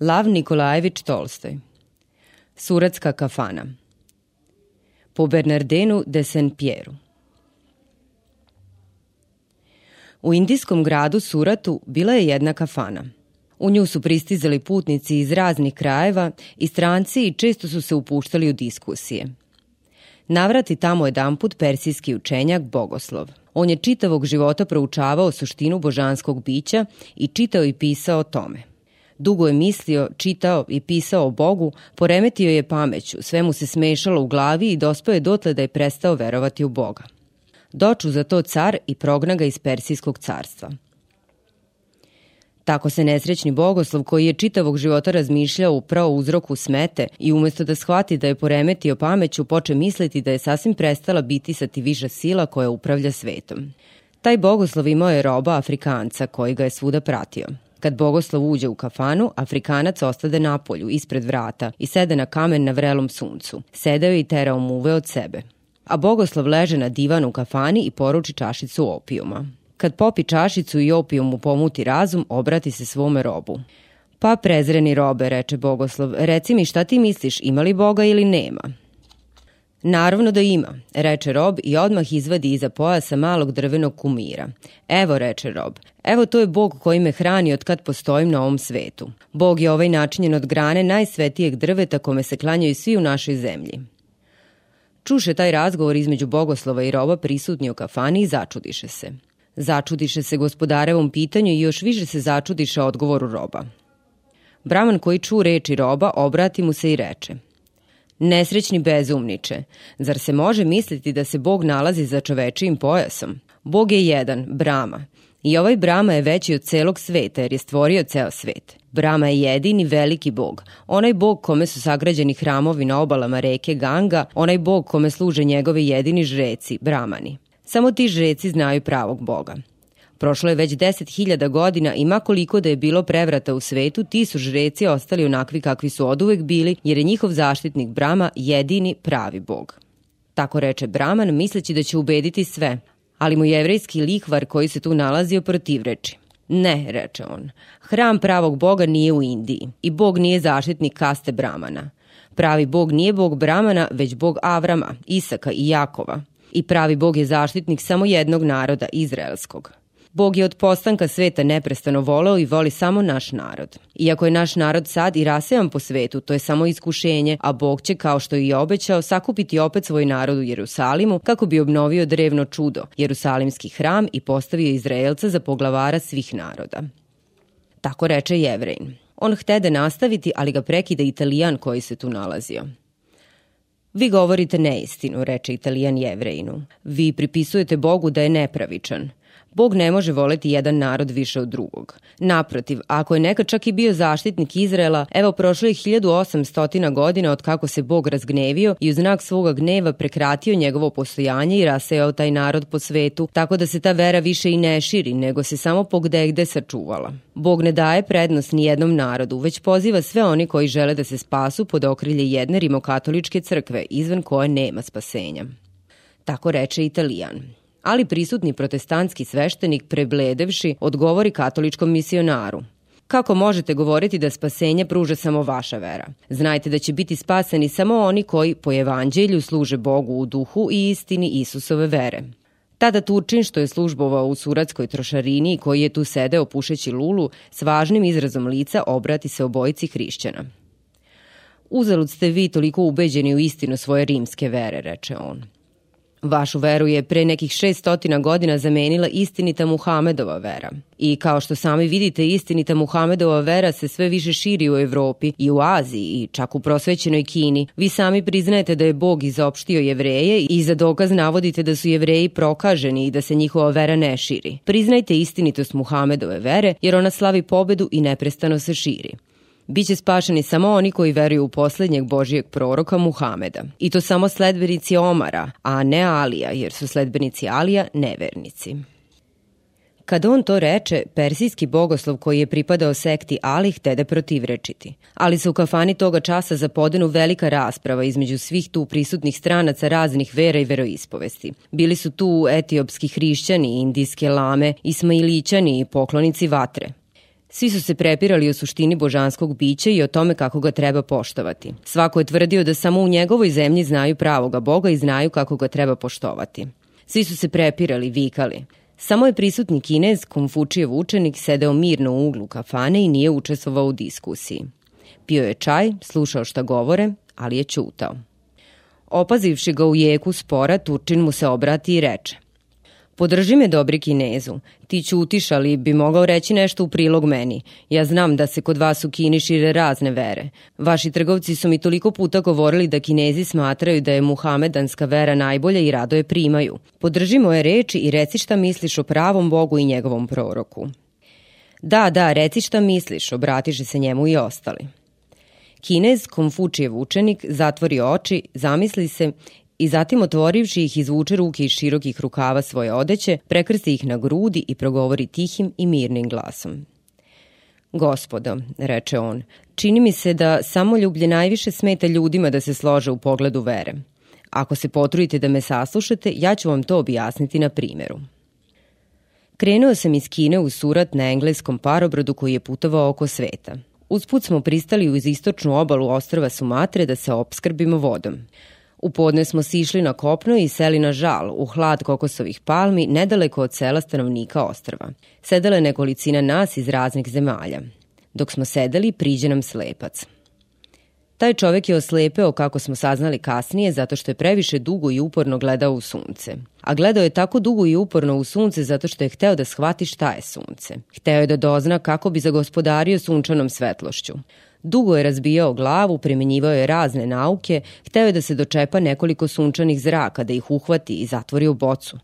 Lav Nikolajević Tolstoj Suratska kafana Po Bernardenu de Saint-Pierre U indijskom gradu Suratu bila je jedna kafana. U nju su pristizali putnici iz raznih krajeva i stranci i često su se upuštali u diskusije. Navrati tamo jedan put persijski učenjak Bogoslov. On je čitavog života proučavao suštinu božanskog bića i čitao i pisao o tome – Dugo je mislio, čitao i pisao o Bogu, poremetio je pameću, sve mu se smešalo u glavi i dospao je dotle da je prestao verovati u Boga. Doču za to car i progna ga iz Persijskog carstva. Tako se nesrećni bogoslov koji je čitavog života razmišljao upravo uzroku smete i umesto da shvati da je poremetio pameću, poče misliti da je sasvim prestala biti sa ti viša sila koja upravlja svetom. Taj bogoslov imao je roba Afrikanca koji ga je svuda pratio. Kad Bogoslav uđe u kafanu, Afrikanac ostade na polju, ispred vrata i sede na kamen na vrelom suncu. Sedeo i terao muve od sebe. A Bogoslav leže na divanu u kafani i poruči čašicu opijuma. Kad popi čašicu i opijum mu pomuti razum, obrati se svome robu. Pa prezreni robe, reče Bogoslav, reci mi šta ti misliš, ima li Boga ili nema? Naravno da ima, reče Rob i odmah izvadi iza pojasa malog drvenog kumira. Evo, reče Rob, evo to je Bog koji me hrani od kad postojim na ovom svetu. Bog je ovaj načinjen od grane najsvetijeg drveta kome se klanjaju svi u našoj zemlji. Čuše taj razgovor između Bogoslova i Roba prisutni u kafani i začudiše se. Začudiše se gospodarevom pitanju i još više se začudiše odgovoru Roba. Braman koji ču reči Roba obrati mu se i reče – Nesrećni bezumniče, zar se može misliti da se Bog nalazi za čovečijim pojasom? Bog je jedan, Brama. I ovaj Brama je veći od celog sveta jer je stvorio ceo svet. Brama je jedini veliki bog, onaj bog kome su sagrađeni hramovi na obalama reke Ganga, onaj bog kome služe njegovi jedini žreci, Bramani. Samo ti žreci znaju pravog boga. Prošlo je već 10.000 godina i makoliko da je bilo prevrata u svetu, ti su žreci ostali onakvi kakvi su oduvek bili, jer je njihov zaštitnik Brama jedini pravi bog. Tako reče Braman, misleći da će ubediti sve, ali mu jevrejski likvar koji se tu nalazio protivreči. Ne, reče on, hram pravog boga nije u Indiji i bog nije zaštitnik kaste Bramana. Pravi bog nije bog Bramana, već bog Avrama, Isaka i Jakova. I pravi bog je zaštitnik samo jednog naroda, izraelskog. Bog je od postanka sveta neprestano voleo i voli samo naš narod. Iako je naš narod sad i rasejan po svetu, to je samo iskušenje, a Bog će, kao što je i obećao, sakupiti opet svoj narod u Jerusalimu kako bi obnovio drevno čudo, Jerusalimski hram i postavio Izraelca za poglavara svih naroda. Tako reče Jevrejn. On htede nastaviti, ali ga prekida Italijan koji se tu nalazio. Vi govorite neistinu, reče Italijan Jevrejnu. Vi pripisujete Bogu da je nepravičan. Bog ne može voleti jedan narod više od drugog. Naprotiv, ako je nekad čak i bio zaštitnik Izraela, evo prošlo je 1800 godina od kako se Bog razgnevio i u znak svoga gneva prekratio njegovo postojanje i rasejao taj narod po svetu, tako da se ta vera više i ne širi, nego se samo pogde gde sačuvala. Bog ne daje prednost ni jednom narodu, već poziva sve oni koji žele da se spasu pod okrilje jedne rimokatoličke crkve, izvan koje nema spasenja. Tako reče Italijan ali prisutni protestantski sveštenik prebledevši odgovori katoličkom misionaru. Kako možete govoriti da spasenje pruža samo vaša vera? Znajte da će biti spaseni samo oni koji po evanđelju služe Bogu u duhu i istini Isusove vere. Tada Turčin, što je službovao u suratskoj trošarini i koji je tu sedeo pušeći lulu, s važnim izrazom lica obrati se obojici hrišćana. Uzalud ste vi toliko ubeđeni u istinu svoje rimske vere, reče on. Vašu veru je pre nekih 600 godina zamenila istinita Muhamedova vera. I kao što sami vidite, istinita Muhamedova vera se sve više širi u Evropi i u Aziji i čak u prosvećenoj Kini. Vi sami priznajete da je Bog izopštio jevreje i za dokaz navodite da su jevreji prokaženi i da se njihova vera ne širi. Priznajte istinitost Muhamedove vere jer ona slavi pobedu i neprestano se širi. Biće spašeni samo oni koji veruju u poslednjeg Božijeg proroka Muhameda. I to samo sledbenici Omara, a ne Alija, jer su sledbenici Alija nevernici. Kada on to reče, persijski bogoslov koji je pripadao sekti Ali htede protivrečiti. Ali se u kafani toga časa zapodenu velika rasprava između svih tu prisutnih stranaca raznih vera i veroispovesti. Bili su tu etiopski hrišćani, indijske lame, ismailićani i poklonici vatre. Svi su se prepirali o suštini božanskog bića i o tome kako ga treba poštovati. Svako je tvrdio da samo u njegovoj zemlji znaju pravoga Boga i znaju kako ga treba poštovati. Svi su se prepirali, vikali. Samo je prisutni kinez, Konfučijev učenik, sedeo mirno u uglu kafane i nije učestvovao u diskusiji. Pio je čaj, slušao šta govore, ali je ćutao. Opazivši ga u jeku spora, Turčin mu se obrati i reče Podrži me, dobri kinezu. Ti ćutiš, ali bi mogao reći nešto u prilog meni. Ja znam da se kod vas u Kini šire razne vere. Vaši trgovci su mi toliko puta govorili da kinezi smatraju da je muhamedanska vera najbolja i rado je primaju. Podrži moje reči i reci šta misliš o pravom Bogu i njegovom proroku. Da, da, reci šta misliš, obratiše se njemu i ostali. Kinez, Konfučijev učenik, zatvori oči, zamisli se i zatim otvorivši ih izvuče ruke iz širokih rukava svoje odeće, prekrsti ih na grudi i progovori tihim i mirnim glasom. Gospodo, reče on, čini mi se da samoljublje najviše smeta ljudima da se slože u pogledu vere. Ako se potrudite da me saslušate, ja ću vam to objasniti na primjeru. Krenuo sam iz Kine u surat na engleskom parobrodu koji je putovao oko sveta. Usput smo pristali uz istočnu obalu ostrava Sumatre da se opskrbimo vodom. U podne smo sišli na kopno i seli na žal, u hlad kokosovih palmi, nedaleko od sela stanovnika ostrava. Sedele nekolicina nas iz raznih zemalja. Dok smo sedeli, priđe nam slepac. Taj čovek je oslepeo, kako smo saznali kasnije, zato što je previše dugo i uporno gledao u sunce. A gledao je tako dugo i uporno u sunce zato što je hteo da shvati šta je sunce. Hteo je da dozna kako bi zagospodario sunčanom svetlošću. Dugo je razbijao glavu, primenjivao je razne nauke, hteo je da se dočepa nekoliko sunčanih zraka, da ih uhvati i zatvori u bocu.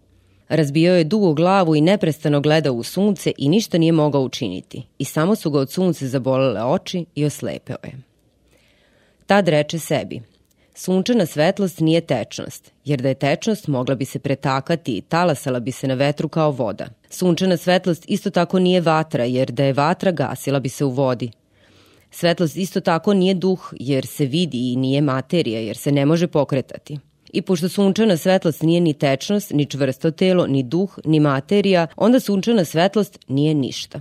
Razbijao je dugo glavu i neprestano gledao u sunce i ništa nije mogao učiniti. I samo su ga od sunce zabolele oči i oslepeo je. Tad reče sebi, sunčana svetlost nije tečnost, jer da je tečnost mogla bi se pretakati i talasala bi se na vetru kao voda. Sunčana svetlost isto tako nije vatra, jer da je vatra gasila bi se u vodi. Svetlost isto tako nije duh, jer se vidi i nije materija, jer se ne može pokretati. I pošto sunčana svetlost nije ni tečnost, ni čvrsto telo, ni duh, ni materija, onda sunčana svetlost nije ništa.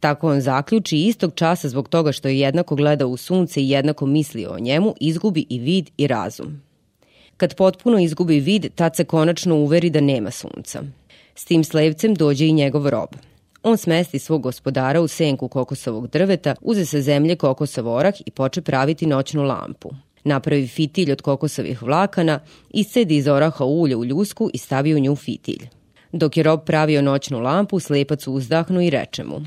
Tako on zaključi istog časa zbog toga što je jednako gledao u sunce i jednako mislio o njemu, izgubi i vid i razum. Kad potpuno izgubi vid, tad se konačno uveri da nema sunca. S tim slevcem dođe i njegov rob. On smesti svog gospodara u senku kokosovog drveta, uze sa zemlje kokosov orah i poče praviti noćnu lampu. Napravi fitilj od kokosovih vlakana, iscedi iz oraha ulje u ljusku i stavi u nju fitilj. Dok je rob pravio noćnu lampu, slepac uzdahnu i reče mu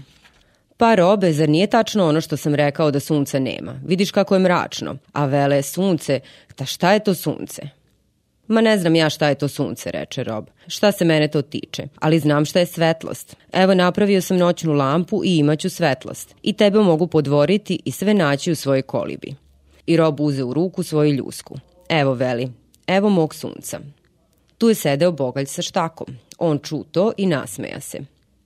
Pa robe, zar nije tačno ono što sam rekao da sunca nema? Vidiš kako je mračno. A vele sunce, ta šta je to sunce? Ma ne znam ja šta je to sunce, reče Rob. Šta se mene to tiče, ali znam šta je svetlost. Evo napravio sam noćnu lampu i imaću svetlost. I tebe mogu podvoriti i sve naći u svojoj kolibi. I Rob uze u ruku svoju ljusku. Evo veli, evo mog sunca. Tu je sedeo bogalj sa štakom. On ču to i nasmeja se.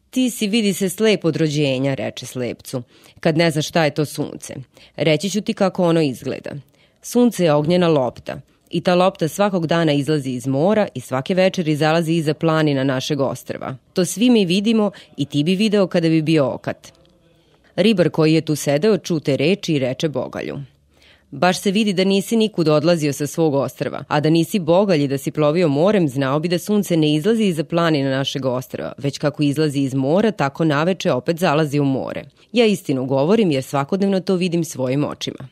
Ti si vidi se slep od rođenja, reče slepcu, kad ne znaš šta je to sunce. Reći ću ti kako ono izgleda. Sunce je ognjena lopta i ta lopta svakog dana izlazi iz mora i svake večeri zalazi iza planina našeg ostrva. To svi mi vidimo i ti bi video kada bi bio okat. Ribar koji je tu sedeo čute reči i reče Bogalju. Baš se vidi da nisi nikud odlazio sa svog ostrva, a da nisi bogalj i da si plovio morem, znao bi da sunce ne izlazi iza planina našeg ostrva, već kako izlazi iz mora, tako naveče opet zalazi u more. Ja istinu govorim jer svakodnevno to vidim svojim očima.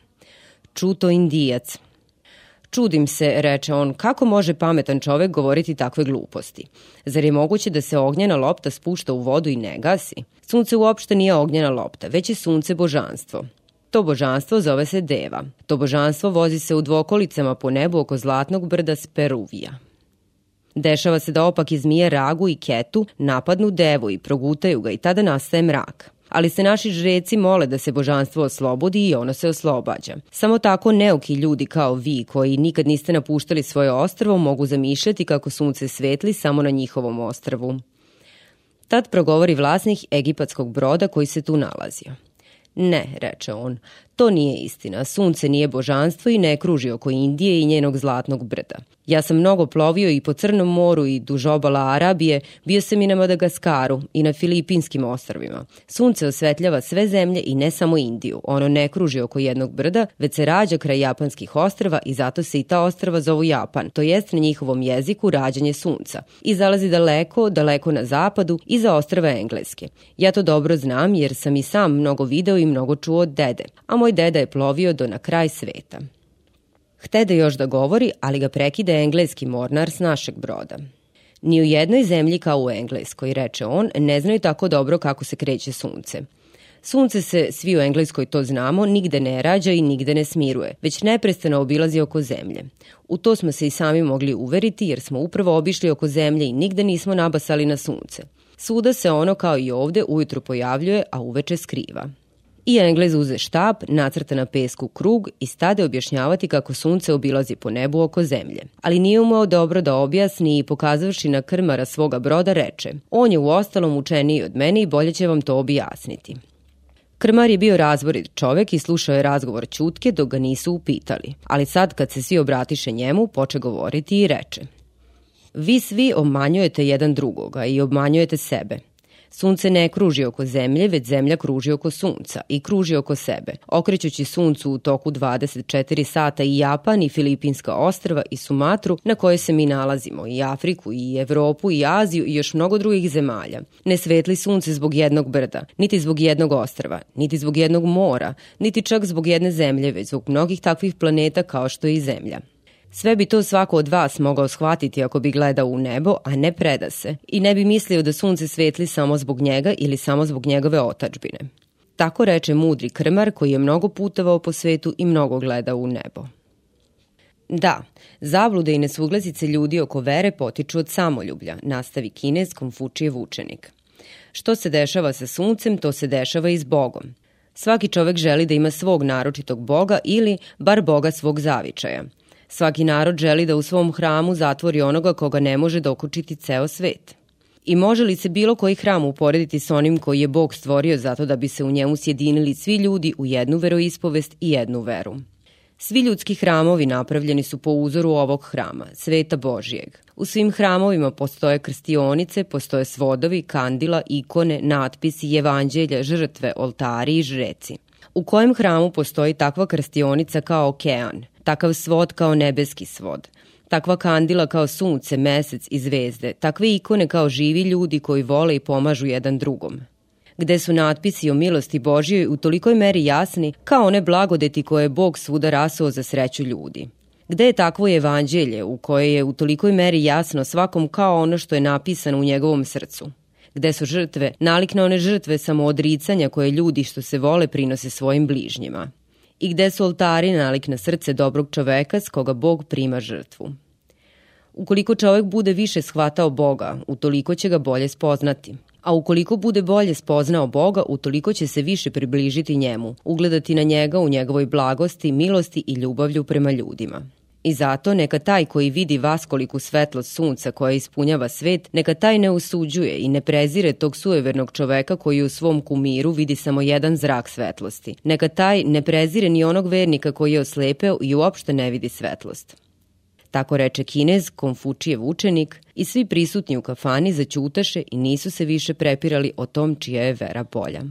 Čuto indijac, Čudim se, reče on, kako može pametan čovek govoriti takve gluposti? Zar je moguće da se ognjena lopta spušta u vodu i ne gasi? Sunce uopšte nije ognjena lopta, već je sunce božanstvo. To božanstvo zove se Deva. To božanstvo vozi se u dvokolicama po nebu oko zlatnog brda Speruvija. Dešava se da opak izmije ragu i ketu napadnu devu i progutaju ga i tada nastaje mrak ali se naši žreci mole da se božanstvo oslobodi i ono se oslobađa. Samo tako neuki ljudi kao vi, koji nikad niste napuštali svoje ostrvo, mogu zamišljati kako sunce svetli samo na njihovom ostrvu. Tad progovori vlasnik egipatskog broda koji se tu nalazio. Ne, reče on, To nije istina. Sunce nije božanstvo i ne kruži oko Indije i njenog zlatnog brda. Ja sam mnogo plovio i po Crnom moru i duž obala Arabije, bio sam i na Madagaskaru i na Filipinskim ostrvima. Sunce osvetljava sve zemlje i ne samo Indiju. Ono ne kruži oko jednog brda, već se rađa kraj japanskih ostrava i zato se i ta ostrava zovu Japan, to jest na njihovom jeziku rađanje sunca. I zalazi daleko, daleko na zapadu, iza ostrava Engleske. Ja to dobro znam jer sam i sam mnogo video i mnogo čuo od dede, a moj deda je plovio do na kraj sveta. Htede još da govori, ali ga prekide engleski mornar s našeg broda. Ni u jednoj zemlji kao u Engleskoj, reče on, ne znaju tako dobro kako se kreće sunce. Sunce se, svi u Engleskoj to znamo, nigde ne rađa i nigde ne smiruje, već neprestano obilazi oko zemlje. U to smo se i sami mogli uveriti jer smo upravo obišli oko zemlje i nigde nismo nabasali na sunce. Suda se ono kao i ovde ujutru pojavljuje, a uveče skriva. I Englez uze štab, nacrta na pesku krug i stade objašnjavati kako sunce obilazi po nebu oko zemlje. Ali nije umeo dobro da objasni i pokazavši na krmara svoga broda reče On je u ostalom učeniji od mene i bolje će vam to objasniti. Krmar je bio razborit čovek i slušao je razgovor Ćutke dok ga nisu upitali, ali sad kad se svi obratiše njemu, poče govoriti i reče Vi svi obmanjujete jedan drugoga i obmanjujete sebe. Sunce ne kruži oko zemlje, već zemlja kruži oko sunca i kruži oko sebe, okrećući suncu u toku 24 sata i Japan i Filipinska ostrava i Sumatru na kojoj se mi nalazimo, i Afriku i Evropu i Aziju i još mnogo drugih zemalja. Ne svetli sunce zbog jednog brda, niti zbog jednog ostrava, niti zbog jednog mora, niti čak zbog jedne zemlje, već zbog mnogih takvih planeta kao što je i zemlja. Sve bi to svako od vas mogao shvatiti ako bi gledao u nebo, a ne preda se, i ne bi mislio da sunce svetli samo zbog njega ili samo zbog njegove otačbine. Tako reče mudri krmar koji je mnogo putovao po svetu i mnogo gledao u nebo. Da, zablude i nesuglazice ljudi oko vere potiču od samoljublja, nastavi kinez Konfučijev učenik. Što se dešava sa suncem, to se dešava i s Bogom. Svaki čovek želi da ima svog naročitog Boga ili bar Boga svog zavičaja – Svaki narod želi da u svom hramu zatvori onoga koga ne može dokučiti ceo svet. I može li se bilo koji hram uporediti s onim koji je Bog stvorio zato da bi se u njemu sjedinili svi ljudi u jednu veroispovest i jednu veru? Svi ljudski hramovi napravljeni su po uzoru ovog hrama, sveta Božijeg. U svim hramovima postoje krstionice, postoje svodovi, kandila, ikone, natpisi, evanđelja, žrtve, oltari i žreci. U kojem hramu postoji takva krstionica kao okean, takav svod kao nebeski svod, takva kandila kao sunce, mesec i zvezde, takve ikone kao živi ljudi koji vole i pomažu jedan drugom gde su natpisi o milosti Božjoj u tolikoj meri jasni kao one blagodeti koje je Bog svuda rasuo za sreću ljudi. Gde je takvo evanđelje u koje je u tolikoj meri jasno svakom kao ono što je napisano u njegovom srcu? Gde su žrtve, nalik na one žrtve samoodricanja koje ljudi što se vole prinose svojim bližnjima? i gde su oltari nalik na srce dobrog čoveka s koga Bog prima žrtvu. Ukoliko čovek bude više shvatao Boga, utoliko će ga bolje spoznati. A ukoliko bude bolje spoznao Boga, utoliko će se više približiti njemu, ugledati na njega u njegovoj blagosti, milosti i ljubavlju prema ljudima. I zato neka taj koji vidi vaskoliku svetlost sunca koja ispunjava svet, neka taj ne usuđuje i ne prezire tog suevernog čoveka koji u svom kumiru vidi samo jedan zrak svetlosti. Neka taj ne prezire ni onog vernika koji je oslepeo i uopšte ne vidi svetlost. Tako reče Kinez, Konfučijev učenik, i svi prisutni u kafani začutaše i nisu se više prepirali o tom čija je vera bolja.